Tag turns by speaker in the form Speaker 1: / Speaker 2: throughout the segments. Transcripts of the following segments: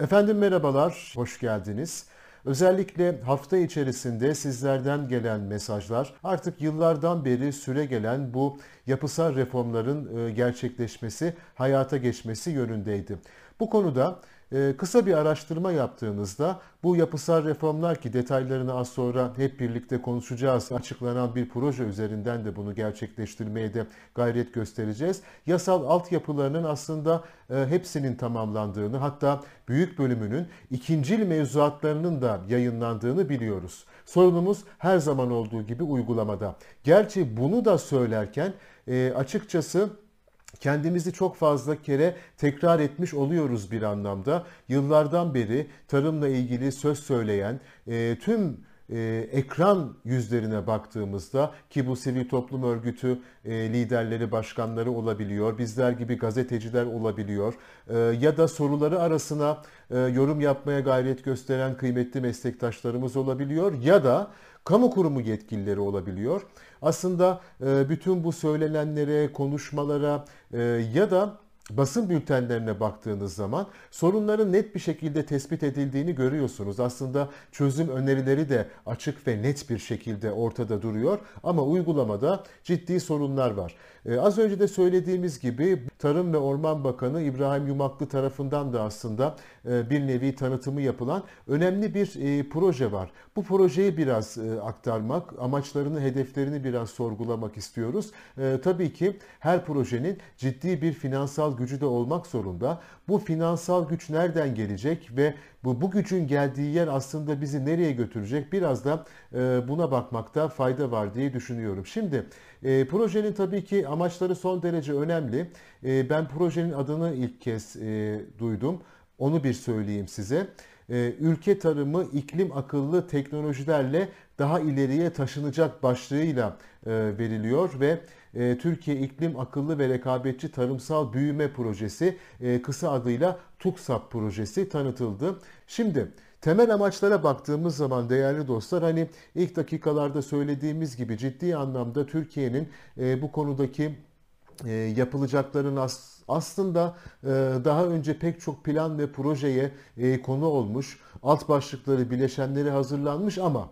Speaker 1: Efendim merhabalar, hoş geldiniz. Özellikle hafta içerisinde sizlerden gelen mesajlar artık yıllardan beri süre gelen bu yapısal reformların e, gerçekleşmesi, hayata geçmesi yönündeydi. Bu konuda kısa bir araştırma yaptığınızda bu yapısal reformlar ki detaylarını az sonra hep birlikte konuşacağız. Açıklanan bir proje üzerinden de bunu gerçekleştirmeye de gayret göstereceğiz. Yasal altyapılarının aslında e, hepsinin tamamlandığını hatta büyük bölümünün ikincil mevzuatlarının da yayınlandığını biliyoruz. Sorunumuz her zaman olduğu gibi uygulamada. Gerçi bunu da söylerken e, açıkçası kendimizi çok fazla kere tekrar etmiş oluyoruz bir anlamda. Yıllardan beri tarımla ilgili söz söyleyen e, tüm e, ekran yüzlerine baktığımızda ki bu sivil toplum örgütü e, liderleri, başkanları olabiliyor, bizler gibi gazeteciler olabiliyor e, ya da soruları arasına e, yorum yapmaya gayret gösteren kıymetli meslektaşlarımız olabiliyor ya da kamu kurumu yetkilileri olabiliyor. Aslında bütün bu söylenenlere, konuşmalara ya da basın bültenlerine baktığınız zaman sorunların net bir şekilde tespit edildiğini görüyorsunuz. Aslında çözüm önerileri de açık ve net bir şekilde ortada duruyor ama uygulamada ciddi sorunlar var. Ee, az önce de söylediğimiz gibi Tarım ve Orman Bakanı İbrahim Yumaklı tarafından da aslında e, bir nevi tanıtımı yapılan önemli bir e, proje var. Bu projeyi biraz e, aktarmak, amaçlarını, hedeflerini biraz sorgulamak istiyoruz. E, tabii ki her projenin ciddi bir finansal gücü de olmak zorunda. Bu finansal güç nereden gelecek ve bu, bu gücün geldiği yer aslında bizi nereye götürecek? Biraz da e, buna bakmakta fayda var diye düşünüyorum. Şimdi e, projenin tabii ki amaçları son derece önemli. E, ben projenin adını ilk kez e, duydum. Onu bir söyleyeyim size. E, ülke tarımı iklim akıllı teknolojilerle daha ileriye taşınacak başlığıyla e, veriliyor ve e, Türkiye İklim Akıllı ve Rekabetçi Tarımsal Büyüme Projesi e, kısa adıyla TUKSAP projesi tanıtıldı. Şimdi Temel amaçlara baktığımız zaman değerli dostlar hani ilk dakikalarda söylediğimiz gibi ciddi anlamda Türkiye'nin e, bu konudaki yapılacakların as aslında daha önce pek çok plan ve projeye konu olmuş, alt başlıkları, bileşenleri hazırlanmış ama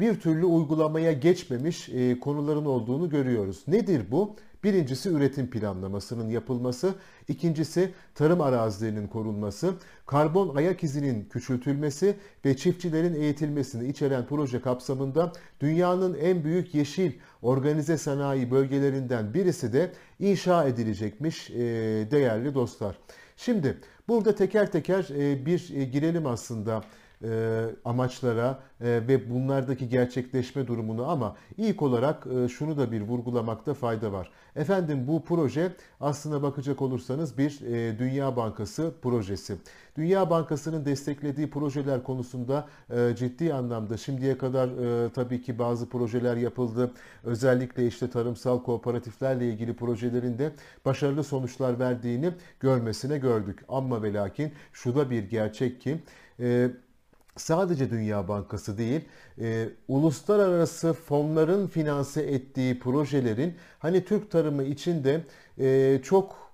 Speaker 1: bir türlü uygulamaya geçmemiş e, konuların olduğunu görüyoruz. Nedir bu? Birincisi üretim planlamasının yapılması, ikincisi tarım arazilerinin korunması, karbon ayak izinin küçültülmesi ve çiftçilerin eğitilmesini içeren proje kapsamında dünyanın en büyük yeşil organize sanayi bölgelerinden birisi de inşa edilecekmiş e, değerli dostlar. Şimdi burada teker teker e, bir e, girelim aslında e, amaçlara e, ve bunlardaki gerçekleşme durumunu ama ilk olarak e, şunu da bir vurgulamakta fayda var. Efendim bu proje aslına bakacak olursanız bir Dünya Bankası projesi. Dünya Bankası'nın desteklediği projeler konusunda ciddi anlamda şimdiye kadar tabii ki bazı projeler yapıldı. Özellikle işte tarımsal kooperatiflerle ilgili projelerinde başarılı sonuçlar verdiğini görmesine gördük. Ama ve lakin şu da bir gerçek ki sadece Dünya Bankası değil, e, uluslararası fonların finanse ettiği projelerin hani Türk tarımı için de e, çok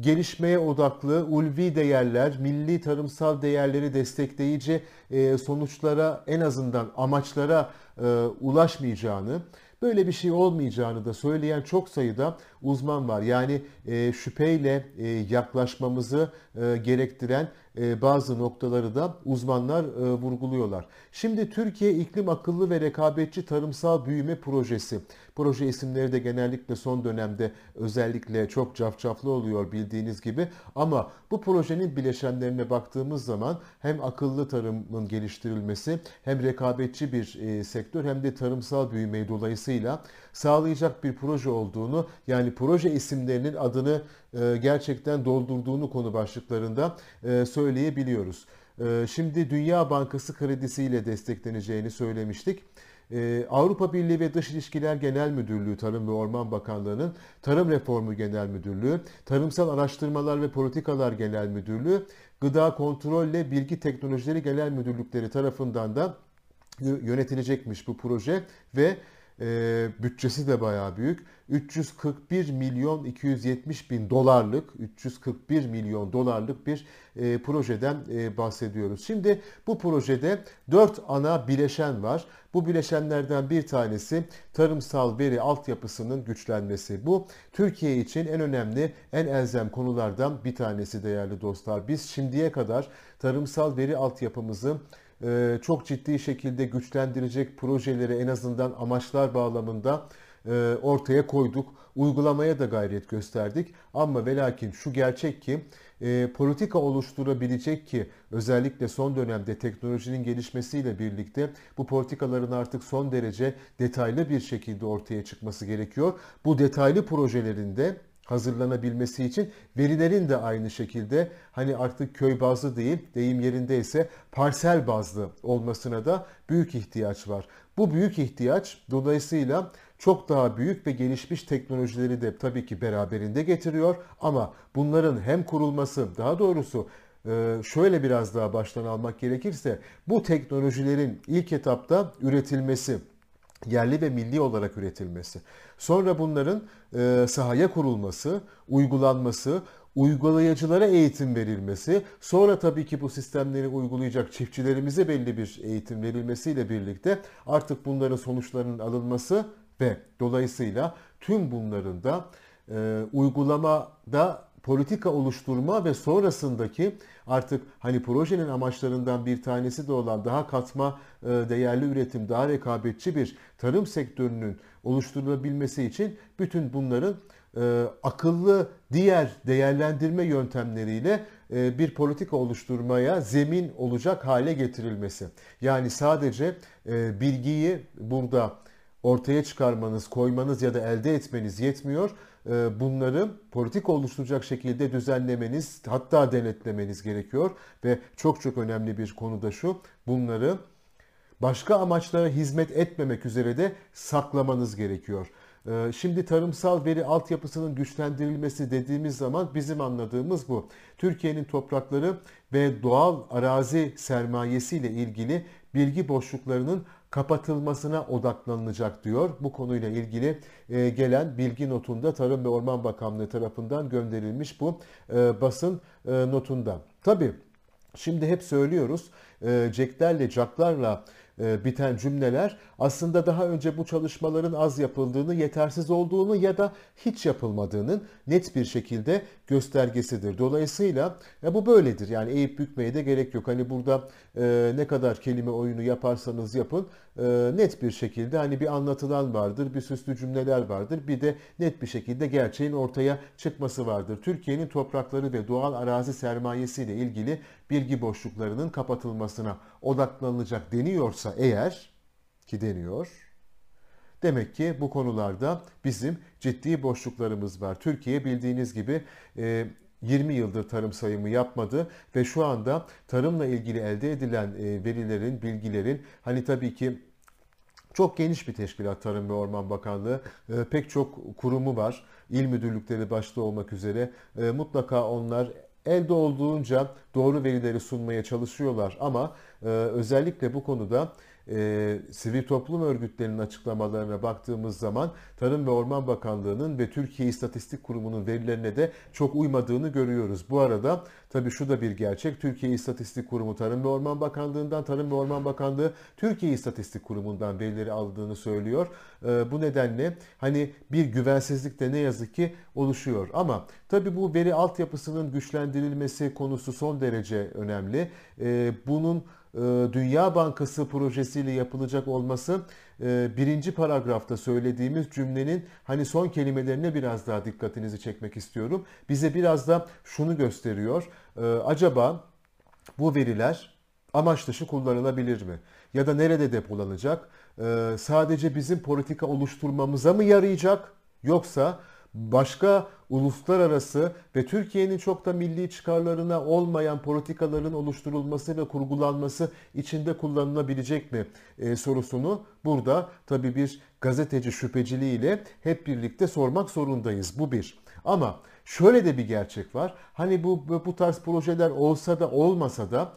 Speaker 1: gelişmeye odaklı ulvi değerler, milli tarımsal değerleri destekleyici e, sonuçlara en azından amaçlara e, ulaşmayacağını, böyle bir şey olmayacağını da söyleyen çok sayıda uzman var. Yani e, şüpheyle e, yaklaşmamızı e, gerektiren bazı noktaları da uzmanlar e, vurguluyorlar. Şimdi Türkiye İklim Akıllı ve Rekabetçi Tarımsal Büyüme Projesi. Proje isimleri de genellikle son dönemde özellikle çok cafcaflı oluyor bildiğiniz gibi. Ama bu projenin bileşenlerine baktığımız zaman hem akıllı tarımın geliştirilmesi hem rekabetçi bir e, sektör hem de tarımsal büyümeyi dolayısıyla sağlayacak bir proje olduğunu yani proje isimlerinin adını e, gerçekten doldurduğunu konu başlıklarında e, söyleyebiliyoruz. E, şimdi Dünya Bankası kredisiyle destekleneceğini söylemiştik. Avrupa Birliği ve Dış İlişkiler Genel Müdürlüğü Tarım ve Orman Bakanlığı'nın Tarım Reformu Genel Müdürlüğü, Tarımsal Araştırmalar ve Politikalar Genel Müdürlüğü, Gıda Kontrolle Bilgi Teknolojileri Genel Müdürlükleri tarafından da yönetilecekmiş bu proje ve e, bütçesi de bayağı büyük. 341 milyon 270 bin dolarlık 341 milyon dolarlık bir e, projeden e, bahsediyoruz. Şimdi bu projede 4 ana bileşen var. Bu bileşenlerden bir tanesi tarımsal veri altyapısının güçlenmesi. Bu Türkiye için en önemli, en elzem konulardan bir tanesi değerli dostlar. Biz şimdiye kadar tarımsal veri altyapımızı çok ciddi şekilde güçlendirecek projeleri en azından amaçlar bağlamında e, ortaya koyduk. Uygulamaya da gayret gösterdik. Ama ve lakin şu gerçek ki e, politika oluşturabilecek ki özellikle son dönemde teknolojinin gelişmesiyle birlikte bu politikaların artık son derece detaylı bir şekilde ortaya çıkması gerekiyor. Bu detaylı projelerinde hazırlanabilmesi için verilerin de aynı şekilde hani artık köy bazlı değil deyim yerindeyse parsel bazlı olmasına da büyük ihtiyaç var. Bu büyük ihtiyaç dolayısıyla çok daha büyük ve gelişmiş teknolojileri de tabii ki beraberinde getiriyor ama bunların hem kurulması daha doğrusu e, şöyle biraz daha baştan almak gerekirse bu teknolojilerin ilk etapta üretilmesi yerli ve milli olarak üretilmesi. Sonra bunların e, sahaya kurulması, uygulanması, uygulayıcılara eğitim verilmesi, sonra tabii ki bu sistemleri uygulayacak çiftçilerimize belli bir eğitim verilmesiyle birlikte artık bunların sonuçlarının alınması ve dolayısıyla tüm bunların da e, uygulamada politika oluşturma ve sonrasındaki artık hani projenin amaçlarından bir tanesi de olan daha katma e, değerli üretim, daha rekabetçi bir tarım sektörünün oluşturulabilmesi için bütün bunların e, akıllı diğer değerlendirme yöntemleriyle e, bir politika oluşturmaya zemin olacak hale getirilmesi. Yani sadece bilgiyi burada ortaya çıkarmanız, koymanız ya da elde etmeniz yetmiyor. Ee, bunları politik oluşturacak şekilde düzenlemeniz hatta denetlemeniz gerekiyor ve çok çok önemli bir konu da şu bunları başka amaçlara hizmet etmemek üzere de saklamanız gerekiyor. Ee, şimdi tarımsal veri altyapısının güçlendirilmesi dediğimiz zaman bizim anladığımız bu. Türkiye'nin toprakları ve doğal arazi sermayesiyle ilgili bilgi boşluklarının kapatılmasına odaklanılacak diyor. Bu konuyla ilgili e, gelen bilgi notunda Tarım ve Orman Bakanlığı tarafından gönderilmiş bu e, basın e, notunda. Tabii şimdi hep söylüyoruz ceklerle, caklarla biten cümleler aslında daha önce bu çalışmaların az yapıldığını, yetersiz olduğunu ya da hiç yapılmadığının net bir şekilde göstergesidir. Dolayısıyla ya bu böyledir. Yani eğip bükmeye de gerek yok. Hani burada e, ne kadar kelime oyunu yaparsanız yapın e, net bir şekilde hani bir anlatılan vardır, bir süslü cümleler vardır. Bir de net bir şekilde gerçeğin ortaya çıkması vardır. Türkiye'nin toprakları ve doğal arazi sermayesiyle ilgili bilgi boşluklarının kapatılmasına odaklanılacak deniyorsa eğer ki deniyor. Demek ki bu konularda bizim ciddi boşluklarımız var. Türkiye bildiğiniz gibi 20 e, yıldır tarım sayımı yapmadı ve şu anda tarımla ilgili elde edilen e, verilerin, bilgilerin hani tabii ki çok geniş bir teşkilat Tarım ve Orman Bakanlığı. E, pek çok kurumu var. İl müdürlükleri başta olmak üzere. Mutlaka onlar elde olduğunca doğru verileri sunmaya çalışıyorlar ama özellikle bu konuda e, sivil toplum örgütlerinin açıklamalarına baktığımız zaman Tarım ve Orman Bakanlığı'nın ve Türkiye İstatistik Kurumu'nun verilerine de çok uymadığını görüyoruz. Bu arada tabii şu da bir gerçek. Türkiye İstatistik Kurumu Tarım ve Orman Bakanlığı'ndan, Tarım ve Orman Bakanlığı Türkiye İstatistik Kurumu'ndan verileri aldığını söylüyor. E, bu nedenle hani bir güvensizlik de ne yazık ki oluşuyor. Ama tabii bu veri altyapısının güçlendirilmesi konusu son derece önemli. E, bunun Dünya Bankası projesiyle yapılacak olması e, birinci paragrafta söylediğimiz cümlenin hani son kelimelerine biraz daha dikkatinizi çekmek istiyorum. Bize biraz da şunu gösteriyor. E, acaba bu veriler amaç dışı kullanılabilir mi? Ya da nerede depolanacak? Sadece bizim politika oluşturmamıza mı yarayacak? Yoksa başka uluslararası ve Türkiye'nin çok da milli çıkarlarına olmayan politikaların oluşturulması ve kurgulanması içinde kullanılabilecek mi e, sorusunu burada tabii bir gazeteci şüpheciliğiyle hep birlikte sormak zorundayız. Bu bir. Ama şöyle de bir gerçek var. Hani bu bu tarz projeler olsa da olmasa da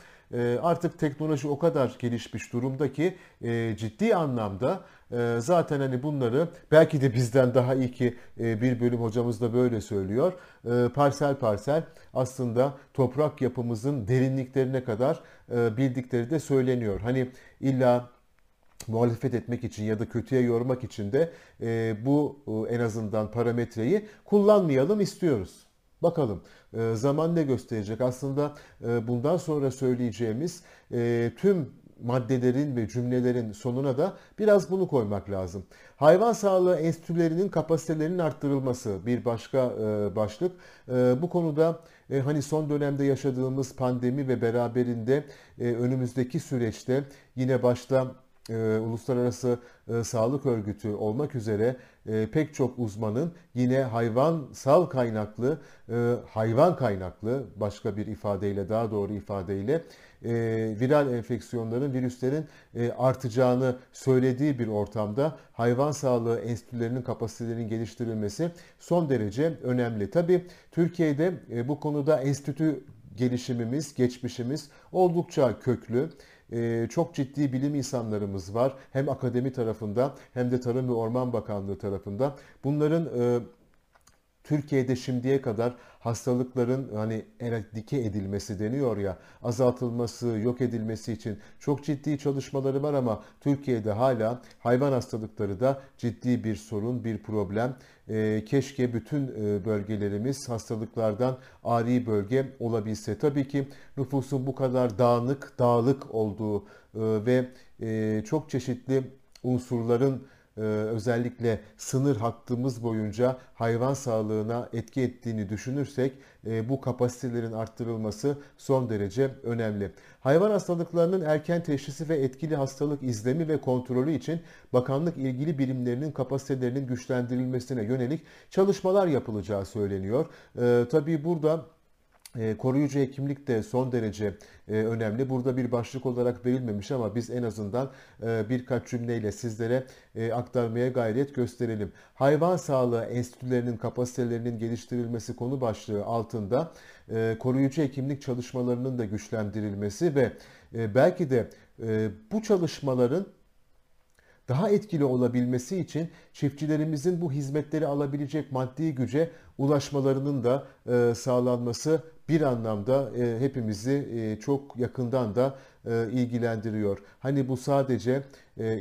Speaker 1: artık teknoloji o kadar gelişmiş durumda ki e, ciddi anlamda e, zaten hani bunları belki de bizden daha iyi ki e, bir bölüm hocamız da böyle söylüyor. Parsel parsel aslında toprak yapımızın derinliklerine kadar bildikleri de söyleniyor. Hani illa muhalefet etmek için ya da kötüye yormak için de bu en azından parametreyi kullanmayalım istiyoruz. Bakalım e, zaman ne gösterecek? Aslında e, bundan sonra söyleyeceğimiz e, tüm maddelerin ve cümlelerin sonuna da biraz bunu koymak lazım. Hayvan sağlığı enstitülerinin kapasitelerinin arttırılması bir başka e, başlık. E, bu konuda e, hani son dönemde yaşadığımız pandemi ve beraberinde e, önümüzdeki süreçte yine başta e, Uluslararası e, Sağlık Örgütü olmak üzere e, pek çok uzmanın yine hayvansal kaynaklı, e, hayvan kaynaklı başka bir ifadeyle daha doğru ifadeyle e, viral enfeksiyonların, virüslerin e, artacağını söylediği bir ortamda hayvan sağlığı enstitülerinin kapasitelerinin geliştirilmesi son derece önemli. Tabi Türkiye'de e, bu konuda enstitü gelişimimiz, geçmişimiz oldukça köklü. Ee, çok ciddi bilim insanlarımız var. Hem akademi tarafında hem de Tarım ve Orman Bakanlığı tarafında. Bunların e, Türkiye'de şimdiye kadar hastalıkların hani eradike edilmesi deniyor ya azaltılması, yok edilmesi için çok ciddi çalışmaları var ama Türkiye'de hala hayvan hastalıkları da ciddi bir sorun, bir problem. E, keşke bütün e, bölgelerimiz hastalıklardan ari bölge olabilse. Tabii ki nüfusun bu kadar dağınık, dağlık olduğu e, ve e, çok çeşitli unsurların özellikle sınır hattımız boyunca hayvan sağlığına etki ettiğini düşünürsek e, bu kapasitelerin arttırılması son derece önemli. Hayvan hastalıklarının erken teşhisi ve etkili hastalık izlemi ve kontrolü için bakanlık ilgili birimlerinin kapasitelerinin güçlendirilmesine yönelik çalışmalar yapılacağı söyleniyor. E, tabii burada e, koruyucu hekimlik de son derece e, önemli. Burada bir başlık olarak verilmemiş ama biz en azından e, birkaç cümleyle sizlere e, aktarmaya gayret gösterelim. Hayvan sağlığı enstitülerinin kapasitelerinin geliştirilmesi konu başlığı altında koruyucu hekimlik çalışmalarının da güçlendirilmesi ve belki de bu çalışmaların daha etkili olabilmesi için çiftçilerimizin bu hizmetleri alabilecek maddi güce ulaşmalarının da sağlanması bir anlamda e, hepimizi e, çok yakından da ilgilendiriyor. Hani bu sadece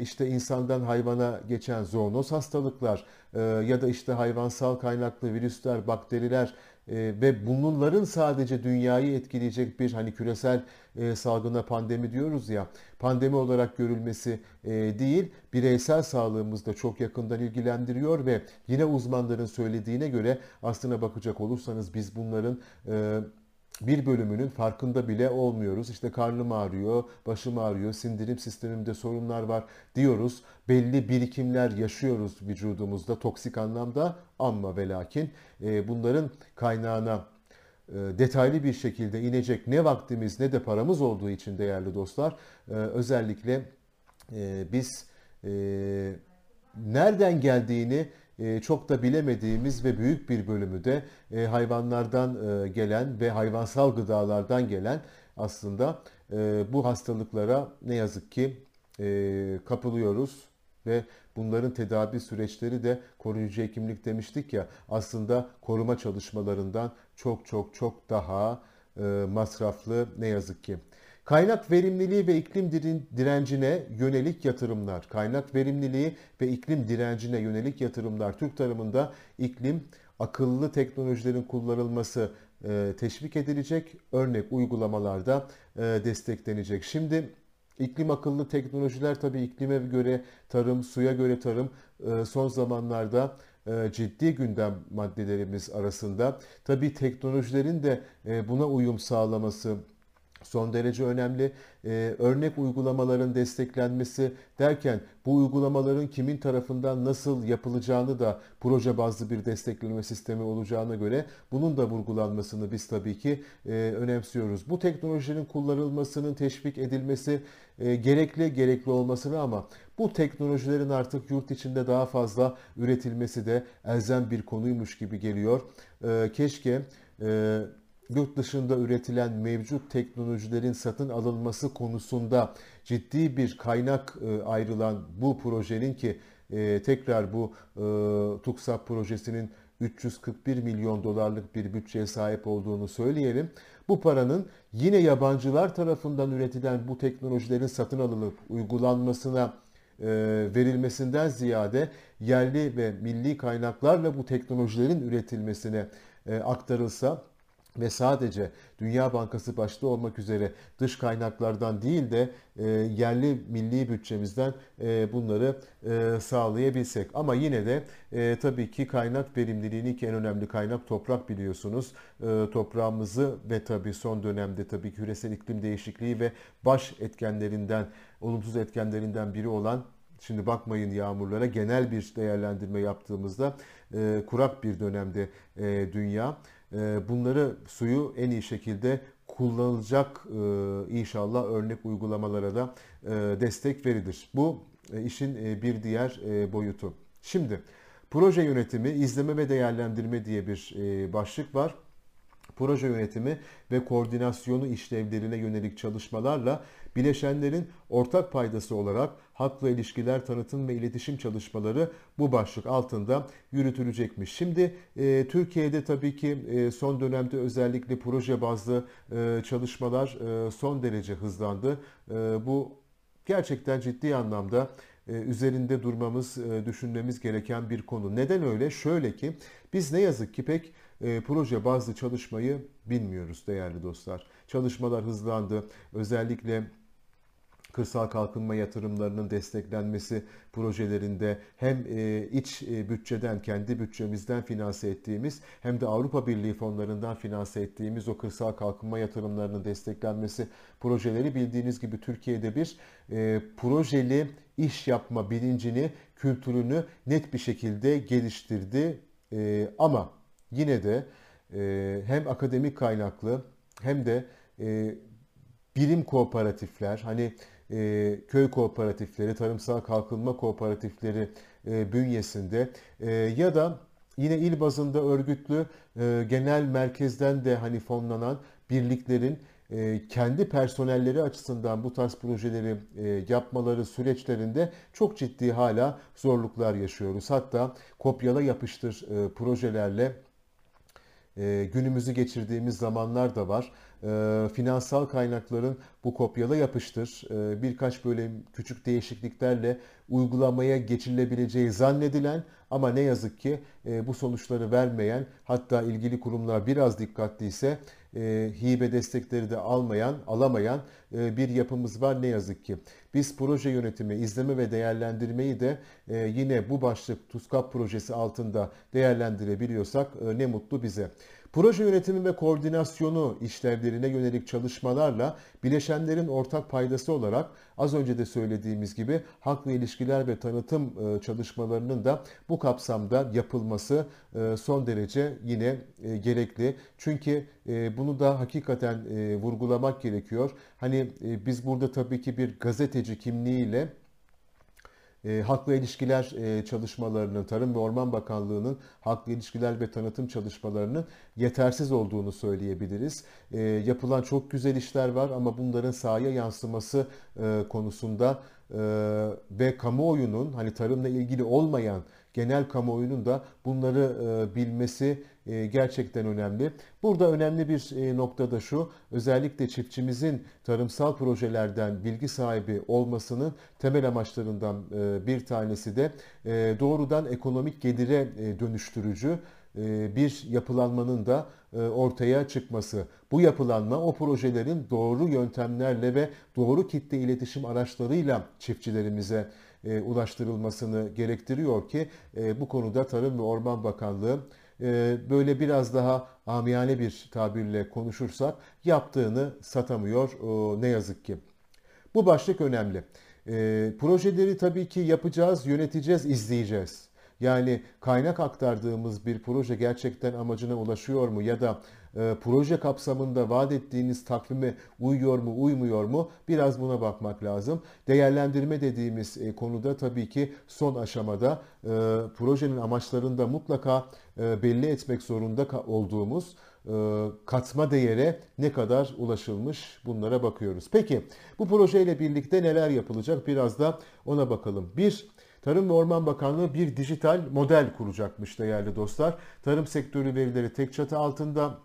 Speaker 1: işte insandan hayvana geçen zoonoz hastalıklar ya da işte hayvansal kaynaklı virüsler, bakteriler e, ve bunların sadece dünyayı etkileyecek bir hani küresel e, salgına pandemi diyoruz ya pandemi olarak görülmesi e, değil bireysel sağlığımız da çok yakından ilgilendiriyor ve yine uzmanların söylediğine göre aslına bakacak olursanız biz bunların e, bir bölümünün farkında bile olmuyoruz. İşte karnım ağrıyor, başım ağrıyor, sindirim sistemimde sorunlar var diyoruz. Belli birikimler yaşıyoruz vücudumuzda toksik anlamda ama ve lakin e, bunların kaynağına e, detaylı bir şekilde inecek ne vaktimiz ne de paramız olduğu için değerli dostlar e, özellikle biz nereden geldiğini e, çok da bilemediğimiz ve büyük bir bölümü de e, hayvanlardan e, gelen ve hayvansal gıdalardan gelen aslında bu hastalıklara ne yazık ki kapılıyoruz ve bunların tedavi süreçleri de koruyucu hekimlik demiştik ya aslında koruma çalışmalarından çok çok çok daha masraflı ne yazık ki. Kaynak verimliliği ve iklim direncine yönelik yatırımlar. Kaynak verimliliği ve iklim direncine yönelik yatırımlar. Türk tarımında iklim akıllı teknolojilerin kullanılması e, teşvik edilecek. Örnek uygulamalarda e, desteklenecek. Şimdi iklim akıllı teknolojiler tabii iklime göre tarım, suya göre tarım e, son zamanlarda ciddi gündem maddelerimiz arasında. Tabii teknolojilerin de buna uyum sağlaması son derece önemli. Ee, örnek uygulamaların desteklenmesi derken bu uygulamaların kimin tarafından nasıl yapılacağını da proje bazlı bir destekleme sistemi olacağına göre bunun da vurgulanmasını biz tabii ki e, önemsiyoruz. Bu teknolojinin kullanılmasının teşvik edilmesi e, gerekli gerekli olmasını ama bu teknolojilerin artık yurt içinde daha fazla üretilmesi de elzem bir konuymuş gibi geliyor. E, keşke e, yurt dışında üretilen mevcut teknolojilerin satın alınması konusunda ciddi bir kaynak e, ayrılan bu projenin ki e, tekrar bu e, TUKSAP projesinin 341 milyon dolarlık bir bütçeye sahip olduğunu söyleyelim. Bu paranın yine yabancılar tarafından üretilen bu teknolojilerin satın alınıp uygulanmasına verilmesinden ziyade yerli ve milli kaynaklarla bu teknolojilerin üretilmesine aktarılsa ve sadece Dünya Bankası başta olmak üzere dış kaynaklardan değil de e, yerli milli bütçemizden e, bunları e, sağlayabilsek. Ama yine de e, tabii ki kaynak verimliliğini ki en önemli kaynak toprak biliyorsunuz. E, toprağımızı ve tabii son dönemde tabii küresel iklim değişikliği ve baş etkenlerinden, olumsuz etkenlerinden biri olan Şimdi bakmayın yağmurlara genel bir değerlendirme yaptığımızda e, kurak bir dönemde e, dünya. E, bunları suyu en iyi şekilde kullanılacak e, inşallah örnek uygulamalara da e, destek verilir. Bu e, işin bir diğer boyutu. Şimdi proje yönetimi, izleme ve değerlendirme diye bir başlık var proje yönetimi ve koordinasyonu işlevlerine yönelik çalışmalarla bileşenlerin ortak paydası olarak halkla ilişkiler, tanıtım ve iletişim çalışmaları bu başlık altında yürütülecekmiş. Şimdi e, Türkiye'de tabii ki e, son dönemde özellikle proje bazlı e, çalışmalar e, son derece hızlandı. E, bu gerçekten ciddi anlamda e, üzerinde durmamız, e, düşünmemiz gereken bir konu. Neden öyle? Şöyle ki biz ne yazık ki pek e, proje bazlı çalışmayı bilmiyoruz değerli dostlar. Çalışmalar hızlandı. Özellikle kırsal kalkınma yatırımlarının desteklenmesi projelerinde hem e, iç e, bütçeden, kendi bütçemizden finanse ettiğimiz hem de Avrupa Birliği fonlarından finanse ettiğimiz o kırsal kalkınma yatırımlarının desteklenmesi projeleri bildiğiniz gibi Türkiye'de bir e, projeli iş yapma bilincini, kültürünü net bir şekilde geliştirdi. Ama yine de hem akademik kaynaklı hem de bilim kooperatifler hani e, köy kooperatifleri, tarımsal kalkınma kooperatifleri e, bünyesinde e, ya da yine il bazında örgütlü e, genel merkezden de hani fonlanan birliklerin e, kendi personelleri açısından bu tarz projeleri e, yapmaları süreçlerinde çok ciddi hala zorluklar yaşıyoruz. Hatta kopyala yapıştır e, projelerle günümüzü geçirdiğimiz zamanlar da var. E, finansal kaynakların bu kopyala yapıştır e, birkaç böyle küçük değişikliklerle uygulamaya geçilebileceği zannedilen ama ne yazık ki e, bu sonuçları vermeyen hatta ilgili kurumlar biraz dikkatliyse e, hibe destekleri de almayan, alamayan e, bir yapımız var ne yazık ki. Biz proje yönetimi, izleme ve değerlendirmeyi de e, yine bu başlık TUSKAP projesi altında değerlendirebiliyorsak e, ne mutlu bize. Proje yönetimi ve koordinasyonu işlevlerine yönelik çalışmalarla bileşenlerin ortak paydası olarak az önce de söylediğimiz gibi halkla ilişkiler ve tanıtım e, çalışmalarının da bu kapsamda yapılması e, son derece yine e, gerekli. Çünkü bunu da hakikaten vurgulamak gerekiyor. Hani biz burada tabii ki bir gazeteci kimliğiyle e, halkla ilişkiler e, çalışmalarının, Tarım ve Orman Bakanlığı'nın halkla ilişkiler ve tanıtım çalışmalarının yetersiz olduğunu söyleyebiliriz. E, yapılan çok güzel işler var ama bunların sahaya yansıması e, konusunda e, ve kamuoyunun hani tarımla ilgili olmayan genel kamuoyunun da bunları e, bilmesi gerçekten önemli. Burada önemli bir e, nokta da şu, özellikle çiftçimizin tarımsal projelerden bilgi sahibi olmasının temel amaçlarından bir tanesi de doğrudan ekonomik gelire dönüştürücü bir yapılanmanın da ortaya çıkması. Bu yapılanma o projelerin doğru yöntemlerle ve doğru kitle iletişim araçlarıyla çiftçilerimize e, ulaştırılmasını gerektiriyor ki e, bu konuda Tarım ve Orman Bakanlığı e, böyle biraz daha amiyane bir tabirle konuşursak yaptığını satamıyor ne yazık ki. Bu başlık önemli. Projeleri tabii ki yapacağız, yöneteceğiz, izleyeceğiz. Yani kaynak aktardığımız bir proje gerçekten amacına ulaşıyor mu ya da e, proje kapsamında vaat ettiğiniz takvime uyuyor mu uymuyor mu biraz buna bakmak lazım. Değerlendirme dediğimiz e, konuda tabii ki son aşamada e, projenin amaçlarında mutlaka e, belli etmek zorunda olduğumuz katma değere ne kadar ulaşılmış bunlara bakıyoruz. Peki bu projeyle birlikte neler yapılacak biraz da ona bakalım. Bir, Tarım ve Orman Bakanlığı bir dijital model kuracakmış değerli dostlar. Tarım sektörü verileri tek çatı altında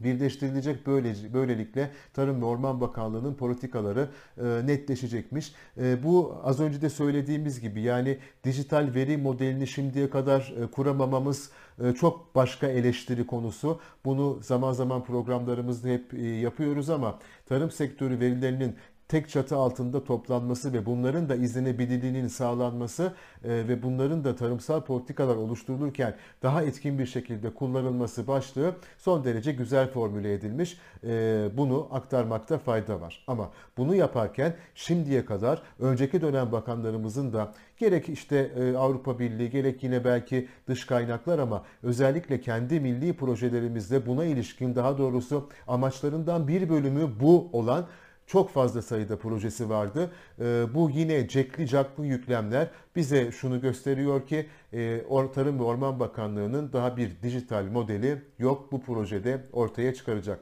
Speaker 1: birleştirilecek böylece, böylelikle Tarım ve Orman Bakanlığı'nın politikaları e, netleşecekmiş. E, bu az önce de söylediğimiz gibi yani dijital veri modelini şimdiye kadar e, kuramamamız e, çok başka eleştiri konusu. Bunu zaman zaman programlarımızda hep e, yapıyoruz ama tarım sektörü verilerinin tek çatı altında toplanması ve bunların da izlenebilirliğinin sağlanması e, ve bunların da tarımsal politikalar oluşturulurken daha etkin bir şekilde kullanılması başlığı son derece güzel formüle edilmiş. E, bunu aktarmakta fayda var. Ama bunu yaparken şimdiye kadar önceki dönem bakanlarımızın da gerek işte e, Avrupa Birliği gerek yine belki dış kaynaklar ama özellikle kendi milli projelerimizde buna ilişkin daha doğrusu amaçlarından bir bölümü bu olan çok fazla sayıda projesi vardı. Ee, bu yine cekli caklı yüklemler bize şunu gösteriyor ki e, Tarım ve Orman Bakanlığı'nın daha bir dijital modeli yok bu projede ortaya çıkaracak.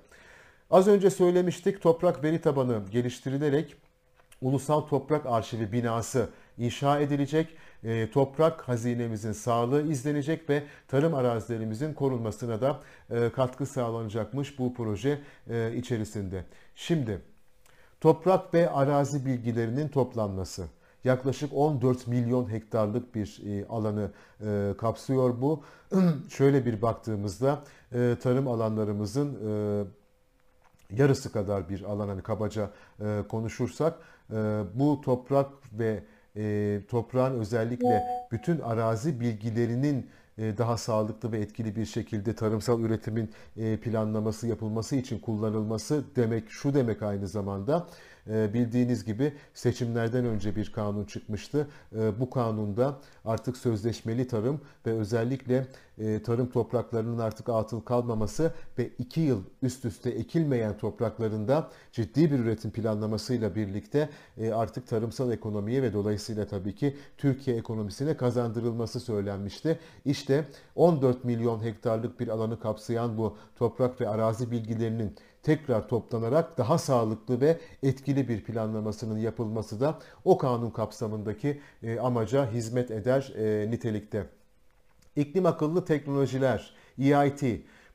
Speaker 1: Az önce söylemiştik toprak veri tabanı geliştirilerek Ulusal Toprak Arşivi binası inşa edilecek. E, toprak hazinemizin sağlığı izlenecek ve tarım arazilerimizin korunmasına da e, katkı sağlanacakmış bu proje içerisinde. Şimdi Toprak ve arazi bilgilerinin toplanması. Yaklaşık 14 milyon hektarlık bir e, alanı e, kapsıyor bu. Şöyle bir baktığımızda e, tarım alanlarımızın yarısı kadar bir alan hani kabaca konuşursak bu toprak ve toprağın özellikle bütün arazi bilgilerinin daha sağlıklı ve etkili bir şekilde tarımsal üretimin planlaması yapılması için kullanılması demek şu demek aynı zamanda bildiğiniz gibi seçimlerden önce bir kanun çıkmıştı. Ee, bu kanunda artık sözleşmeli tarım ve özellikle e, tarım topraklarının artık atıl kalmaması ve 2 yıl üst üste ekilmeyen topraklarında ciddi bir üretim planlamasıyla birlikte e, artık tarımsal ekonomiye ve dolayısıyla tabii ki Türkiye ekonomisine kazandırılması söylenmişti. İşte 14 milyon hektarlık bir alanı kapsayan bu toprak ve arazi bilgilerinin tekrar toplanarak daha sağlıklı ve etkili bir planlamasının yapılması da o kanun kapsamındaki e, amaca hizmet eder e, nitelikte. İklim akıllı teknolojiler, EIT,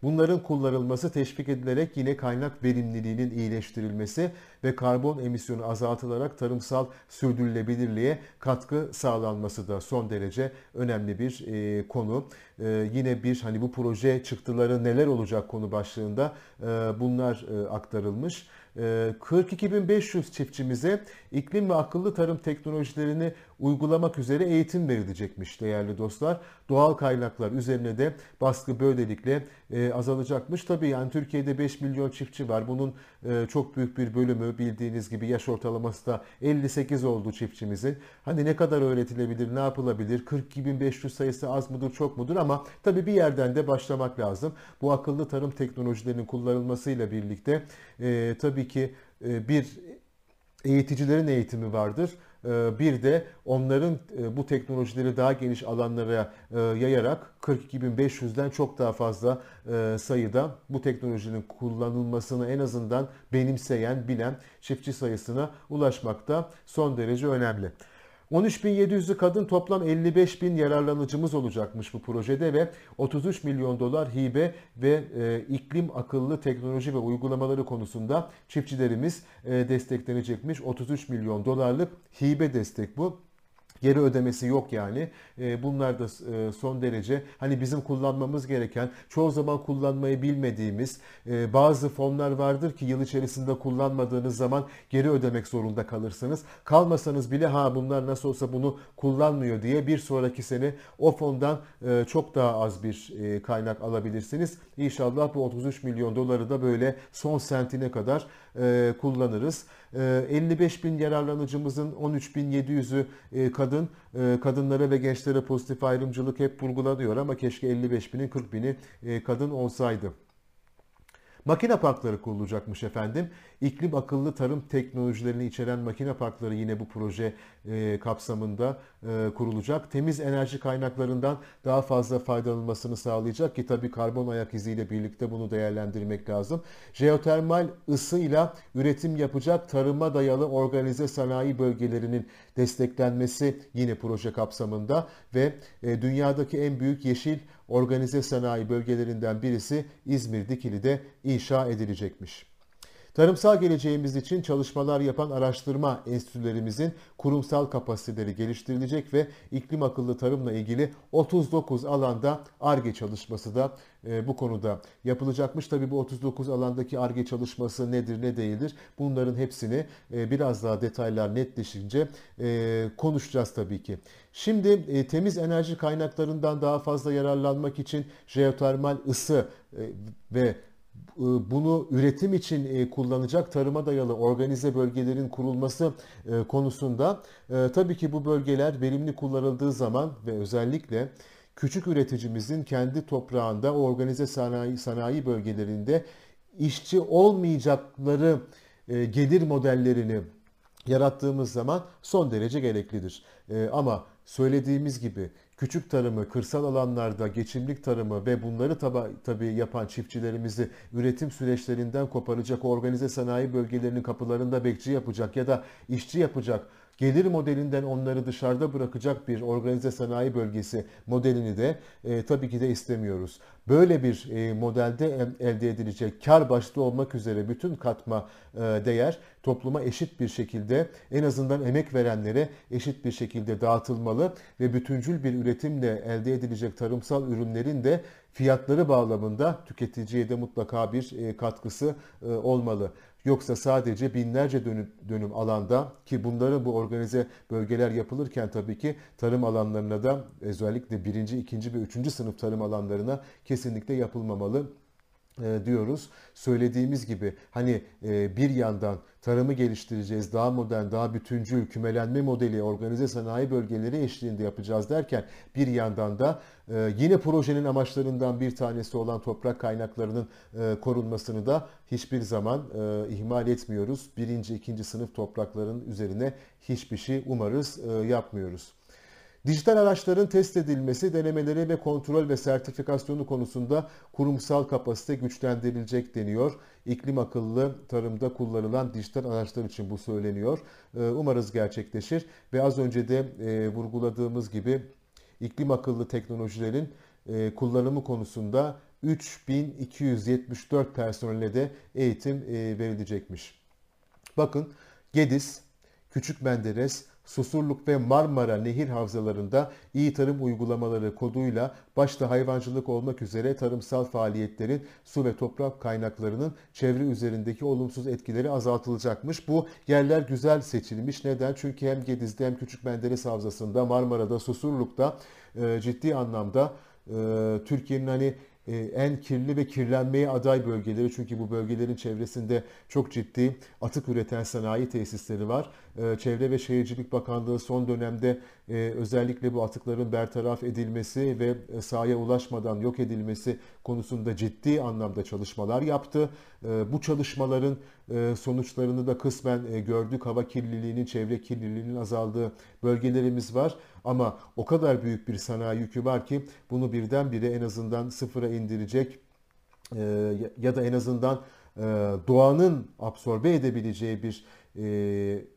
Speaker 1: Bunların kullanılması teşvik edilerek yine kaynak verimliliğinin iyileştirilmesi ve karbon emisyonu azaltılarak tarımsal sürdürülebilirliğe katkı sağlanması da son derece önemli bir e, konu. E, yine bir hani bu proje çıktıları neler olacak konu başlığında e, bunlar e, aktarılmış. 42.500 ee, çiftçimize iklim ve akıllı tarım teknolojilerini uygulamak üzere eğitim verilecekmiş değerli dostlar. Doğal kaynaklar üzerine de baskı böylelikle e, azalacakmış. Tabii yani Türkiye'de 5 milyon çiftçi var. Bunun e, çok büyük bir bölümü bildiğiniz gibi yaş ortalaması da 58 oldu çiftçimizin. Hani ne kadar öğretilebilir, ne yapılabilir? 42.500 sayısı az mıdır, çok mudur ama tabii bir yerden de başlamak lazım. Bu akıllı tarım teknolojilerinin kullanılmasıyla birlikte e, tabii ki e, bir eğiticilerin eğitimi vardır. E, bir de onların e, bu teknolojileri daha geniş alanlara yayarak 42.500'den çok daha fazla sayıda bu teknolojinin kullanılmasını en azından benimseyen, bilen çiftçi sayısına ulaşmakta son derece önemli. 13.700'lü kadın toplam 55.000 yararlanıcımız olacakmış bu projede ve 33 milyon dolar hibe ve e, iklim akıllı teknoloji ve uygulamaları konusunda çiftçilerimiz e, desteklenecekmiş. 33 milyon dolarlık hibe destek bu. Geri ödemesi yok yani. E, bunlar da e, son derece hani bizim kullanmamız gereken, çoğu zaman kullanmayı bilmediğimiz e, bazı fonlar vardır ki yıl içerisinde kullanmadığınız zaman geri ödemek zorunda kalırsınız. Kalmasanız bile ha bunlar nasıl olsa bunu kullanmıyor diye bir sonraki sene o fondan çok daha az bir kaynak alabilirsiniz. İnşallah bu 33 milyon doları da böyle son sentine kadar kullanırız. 55 bin yararlanıcımızın 13.700'ü kadın. Kadınlara ve gençlere pozitif ayrımcılık hep vurgulanıyor ama keşke 55 binin 40 bini kadın olsaydı. Makine parkları kurulacakmış efendim. İklim akıllı tarım teknolojilerini içeren makine parkları yine bu proje e, kapsamında e, kurulacak. Temiz enerji kaynaklarından daha fazla faydalanılmasını sağlayacak ki tabii karbon ayak iziyle birlikte bunu değerlendirmek lazım. Jeotermal ısıyla üretim yapacak tarıma dayalı organize sanayi bölgelerinin desteklenmesi yine proje kapsamında ve e, dünyadaki en büyük yeşil organize sanayi bölgelerinden birisi İzmir Dikili'de inşa edilecekmiş. Tarımsal geleceğimiz için çalışmalar yapan araştırma enstitülerimizin kurumsal kapasiteleri geliştirilecek ve iklim akıllı tarımla ilgili 39 alanda ARGE çalışması da e, bu konuda yapılacakmış. Tabii bu 39 alandaki ARGE çalışması nedir ne değildir bunların hepsini e, biraz daha detaylar netleşince e, konuşacağız tabii ki. Şimdi temiz enerji kaynaklarından daha fazla yararlanmak için jeotermal ısı ve bunu üretim için e, kullanacak tarıma dayalı organize bölgelerin kurulması e, konusunda tabii ki bu bölgeler verimli kullanıldığı zaman ve özellikle küçük üreticimizin kendi toprağında organize sanayi sanayi bölgelerinde işçi olmayacakları gelir modellerini yarattığımız zaman son derece gereklidir. Ama söylediğimiz gibi küçük tarımı, kırsal alanlarda geçimlik tarımı ve bunları taba, tabii yapan çiftçilerimizi üretim süreçlerinden koparacak, organize sanayi bölgelerinin kapılarında bekçi yapacak ya da işçi yapacak gelir modelinden onları dışarıda bırakacak bir organize sanayi bölgesi modelini de e, tabii ki de istemiyoruz. Böyle bir e, modelde elde edilecek kar başta olmak üzere bütün katma e, değer topluma eşit bir şekilde en azından emek verenlere eşit bir şekilde dağıtılmalı ve bütüncül bir üretimle elde edilecek tarımsal ürünlerin de fiyatları bağlamında tüketiciye de mutlaka bir e, katkısı e, olmalı. Yoksa sadece binlerce dönüm, dönüm alanda ki bunları bu organize bölgeler yapılırken tabii ki tarım alanlarına da özellikle birinci, ikinci ve üçüncü sınıf tarım alanlarına kesinlikle yapılmamalı e, diyoruz. Söylediğimiz gibi hani e, bir yandan tarımı geliştireceğiz, daha modern, daha bütüncül, kümelenme modeli, organize sanayi bölgeleri eşliğinde yapacağız derken bir yandan da e, yine projenin amaçlarından bir tanesi olan toprak kaynaklarının korunmasını da hiçbir zaman ihmal etmiyoruz. Birinci, ikinci sınıf toprakların üzerine hiçbir şey umarız yapmıyoruz. Dijital araçların test edilmesi, denemeleri ve kontrol ve sertifikasyonu konusunda kurumsal kapasite güçlendirilecek deniyor. İklim akıllı tarımda kullanılan dijital araçlar için bu söyleniyor. Ee, umarız gerçekleşir ve az önce de e, vurguladığımız gibi iklim akıllı teknolojilerin e, kullanımı konusunda 3274 personele de eğitim e, verilecekmiş. Bakın Gediz, Küçük Menderes, Susurluk ve Marmara Nehir Havzalarında iyi tarım uygulamaları koduyla başta hayvancılık olmak üzere tarımsal faaliyetlerin su ve toprak kaynaklarının çevre üzerindeki olumsuz etkileri azaltılacakmış. Bu yerler güzel seçilmiş. Neden? Çünkü hem Gediz'de hem Küçük Menderes Havzası'nda, Marmara'da, Susurluk'ta e, ciddi anlamda e, Türkiye'nin hani e, en kirli ve kirlenmeye aday bölgeleri. Çünkü bu bölgelerin çevresinde çok ciddi atık üreten sanayi tesisleri var. E, Çevre ve Şehircilik Bakanlığı son dönemde e, özellikle bu atıkların bertaraf edilmesi ve sahaya ulaşmadan yok edilmesi konusunda ciddi anlamda çalışmalar yaptı. Bu çalışmaların sonuçlarını da kısmen gördük. Hava kirliliğinin, çevre kirliliğinin azaldığı bölgelerimiz var. Ama o kadar büyük bir sanayi yükü var ki bunu birdenbire en azından sıfıra indirecek e, ya da en azından e, doğanın absorbe edebileceği bir e,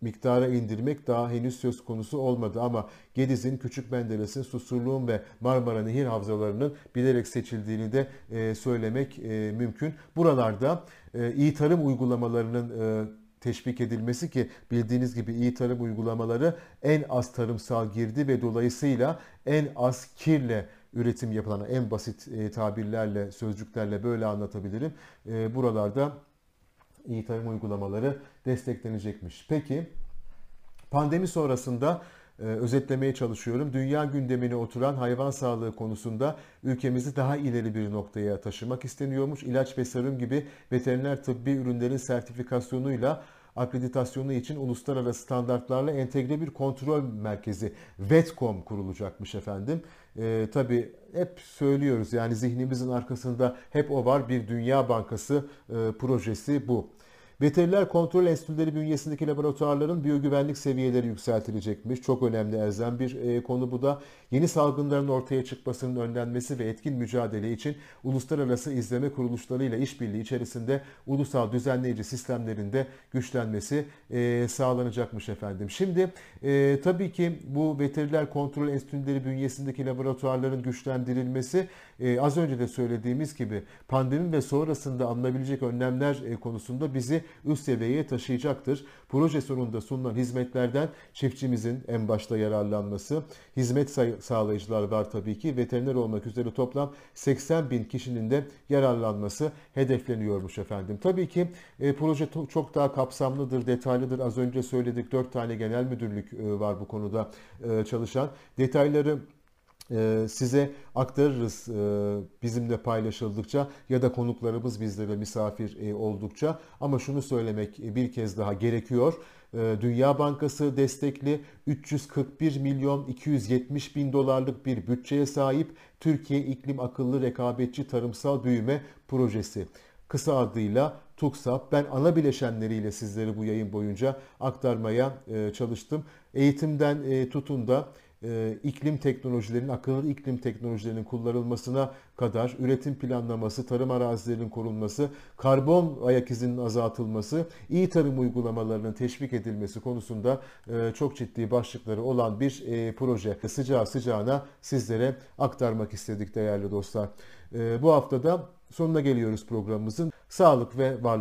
Speaker 1: miktara indirmek daha henüz söz konusu olmadı. Ama Gediz'in, Küçük Menderes'in, Susurluğun ve Marmara Nehir havzalarının bilerek seçildiğini de söylemek mümkün. Buralarda iyi tarım uygulamalarının teşvik edilmesi ki bildiğiniz gibi iyi tarım uygulamaları en az tarımsal girdi ve dolayısıyla en az kirle üretim yapılan en basit e, tabirlerle, sözcüklerle böyle anlatabilirim. E, buralarda iyi tarım uygulamaları desteklenecekmiş. Peki pandemi sonrasında e, özetlemeye çalışıyorum. Dünya gündemine oturan hayvan sağlığı konusunda ülkemizi daha ileri bir noktaya taşımak isteniyormuş. İlaç ve sarım gibi veteriner tıbbi ürünlerin sertifikasyonuyla akreditasyonu için uluslararası standartlarla entegre bir kontrol merkezi VETCOM kurulacakmış efendim. E, tabii hep söylüyoruz yani zihnimizin arkasında hep o var bir Dünya Bankası e, projesi bu. Veteriner kontrol enstitüleri bünyesindeki laboratuvarların biyogüvenlik seviyeleri yükseltilecekmiş. Çok önemli elzem bir e, konu bu da. Yeni salgınların ortaya çıkmasının önlenmesi ve etkin mücadele için uluslararası izleme kuruluşlarıyla işbirliği içerisinde ulusal düzenleyici sistemlerinde güçlenmesi e, sağlanacakmış efendim. Şimdi e, tabii ki bu veteriner kontrol enstitüleri bünyesindeki laboratuvarların güçlendirilmesi az önce de söylediğimiz gibi pandemi ve sonrasında alınabilecek önlemler konusunda bizi üst seviyeye taşıyacaktır. Proje sonunda sunulan hizmetlerden çiftçimizin en başta yararlanması, hizmet sağlayıcılar var tabii ki, veteriner olmak üzere toplam 80 bin kişinin de yararlanması hedefleniyormuş efendim. Tabii ki e, proje çok daha kapsamlıdır, detaylıdır. Az önce söyledik 4 tane genel müdürlük e, var bu konuda e, çalışan. Detayları size aktarırız e, bizimle paylaşıldıkça ya da konuklarımız bizlere misafir e, oldukça. Ama şunu söylemek bir kez daha gerekiyor. Dünya Bankası destekli 341 milyon 270 bin dolarlık bir bütçeye sahip Türkiye İklim Akıllı Rekabetçi Tarımsal Büyüme Projesi. Kısa adıyla TUKSAP. Ben ana bileşenleriyle sizleri bu yayın boyunca aktarmaya çalıştım. Eğitimden tutun da e, iklim teknolojilerinin, akıllı iklim teknolojilerinin kullanılmasına kadar üretim planlaması, tarım arazilerinin korunması, karbon ayak izinin azaltılması, iyi tarım uygulamalarının teşvik edilmesi konusunda e, çok ciddi başlıkları olan bir e, proje. Sıcağı sıcağına sizlere aktarmak istedik değerli dostlar. Bu haftada sonuna geliyoruz programımızın. Sağlık ve varlık